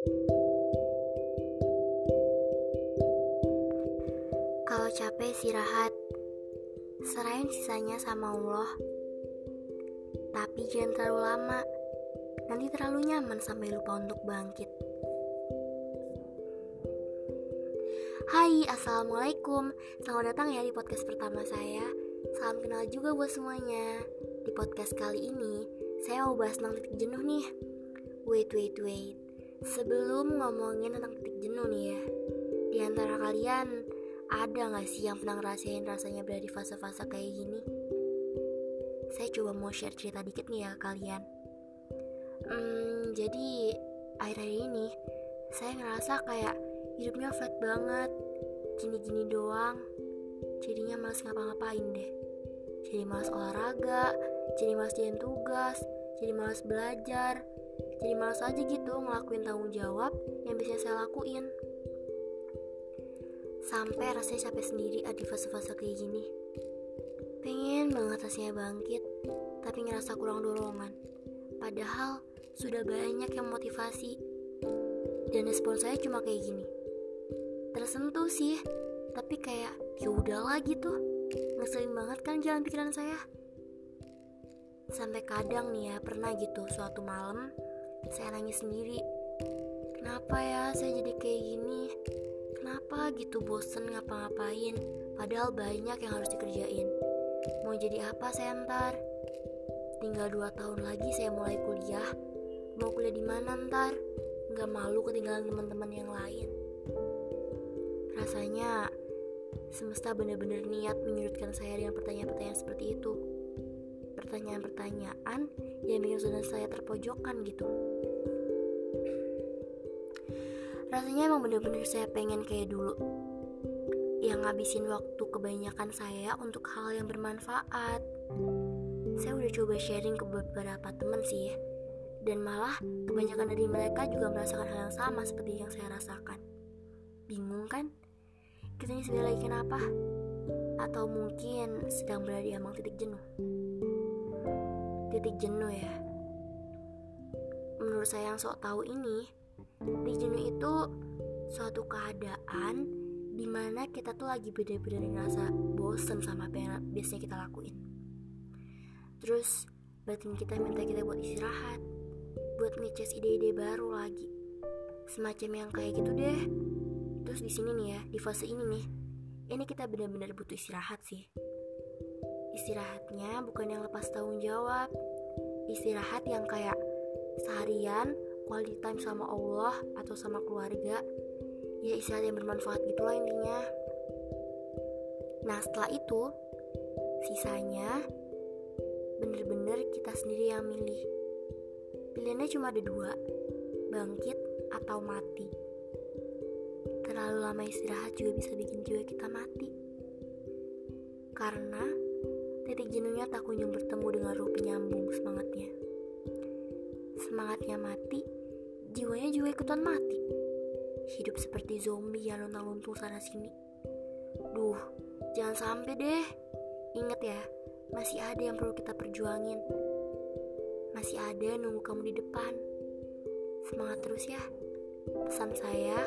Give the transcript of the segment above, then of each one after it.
Kalau capek istirahat, serahin sisanya sama Allah. Tapi jangan terlalu lama, nanti terlalu nyaman sampai lupa untuk bangkit. Hai, Assalamualaikum. Selamat datang ya di podcast pertama saya. Salam kenal juga buat semuanya. Di podcast kali ini, saya mau bahas tentang titik jenuh nih. Wait, wait, wait Sebelum ngomongin tentang titik jenuh nih ya Di antara kalian, ada gak sih yang pernah ngerasain rasanya berada di fase-fase kayak gini? Saya coba mau share cerita dikit nih ya kalian. Hmm, jadi akhir-akhir ini saya ngerasa kayak hidupnya flat banget gini-gini doang. Jadinya males ngapa-ngapain deh. Jadi males olahraga jadi males jalan tugas jadi males belajar. Jadi males aja gitu ngelakuin tanggung jawab yang bisa saya lakuin. Sampai rasanya capek sendiri di fase-fase kayak gini. Pengen banget rasanya bangkit tapi ngerasa kurang dorongan. Padahal sudah banyak yang motivasi. Dan respon saya cuma kayak gini. Tersentuh sih tapi kayak ya udahlah gitu. Ngeselin banget kan jalan pikiran saya sampai kadang nih ya pernah gitu suatu malam saya nangis sendiri. Kenapa ya saya jadi kayak gini? Kenapa gitu bosen ngapa-ngapain? Padahal banyak yang harus dikerjain. Mau jadi apa saya ntar? Tinggal dua tahun lagi saya mulai kuliah. Mau kuliah di mana ntar? Nggak malu ketinggalan teman-teman yang lain. Rasanya semesta benar-benar niat menyudutkan saya dengan pertanyaan-pertanyaan seperti itu. Pertanyaan-pertanyaan yang bikin saudara saya terpojokkan gitu. Rasanya emang bener-bener saya pengen kayak dulu Yang ngabisin waktu kebanyakan saya untuk hal yang bermanfaat Saya udah coba sharing ke beberapa temen sih Dan malah kebanyakan dari mereka juga merasakan hal yang sama seperti yang saya rasakan Bingung kan? kita ini sebenarnya lagi kenapa? Atau mungkin sedang berada di ambang titik jenuh? Titik jenuh ya. Menurut saya yang sok tahu ini, titik jenuh itu suatu keadaan di mana kita tuh lagi bener-bener ngerasa bosen sama apa yang biasanya kita lakuin. Terus batin kita minta kita buat istirahat, buat ngecas ide-ide baru lagi. Semacam yang kayak gitu deh Terus di sini nih ya, di fase ini nih, ini kita benar-benar butuh istirahat sih. Istirahatnya bukan yang lepas tanggung jawab. Istirahat yang kayak seharian quality time sama Allah atau sama keluarga. Ya istirahat yang bermanfaat gitulah intinya. Nah setelah itu, sisanya bener-bener kita sendiri yang milih. Pilihannya cuma ada dua, bangkit atau mati. Terlalu lama istirahat juga bisa bikin jiwa kita mati. Karena titik jenuhnya tak kunjung bertemu dengan ruh penyambung semangatnya. Semangatnya mati, jiwanya juga ikutan mati. Hidup seperti zombie yang lontang-luntung sana sini. Duh, jangan sampai deh. Ingat ya, masih ada yang perlu kita perjuangin. Masih ada yang nunggu kamu di depan. Semangat terus ya. Pesan saya,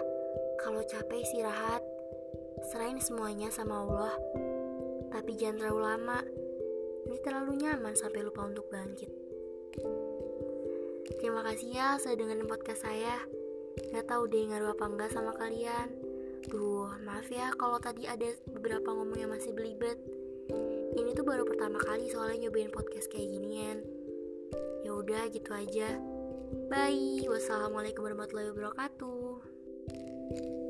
kalau capek istirahat, serahin semuanya sama Allah. Tapi jangan terlalu lama, ini terlalu nyaman sampai lupa untuk bangkit. Terima kasih ya sudah dengerin podcast saya. Gak tau deh ngaruh apa enggak sama kalian. Duh, maaf ya kalau tadi ada beberapa ngomong yang masih belibet. Ini tuh baru pertama kali soalnya nyobain podcast kayak ginian. Ya udah gitu aja. Bye. Wassalamualaikum warahmatullahi wabarakatuh.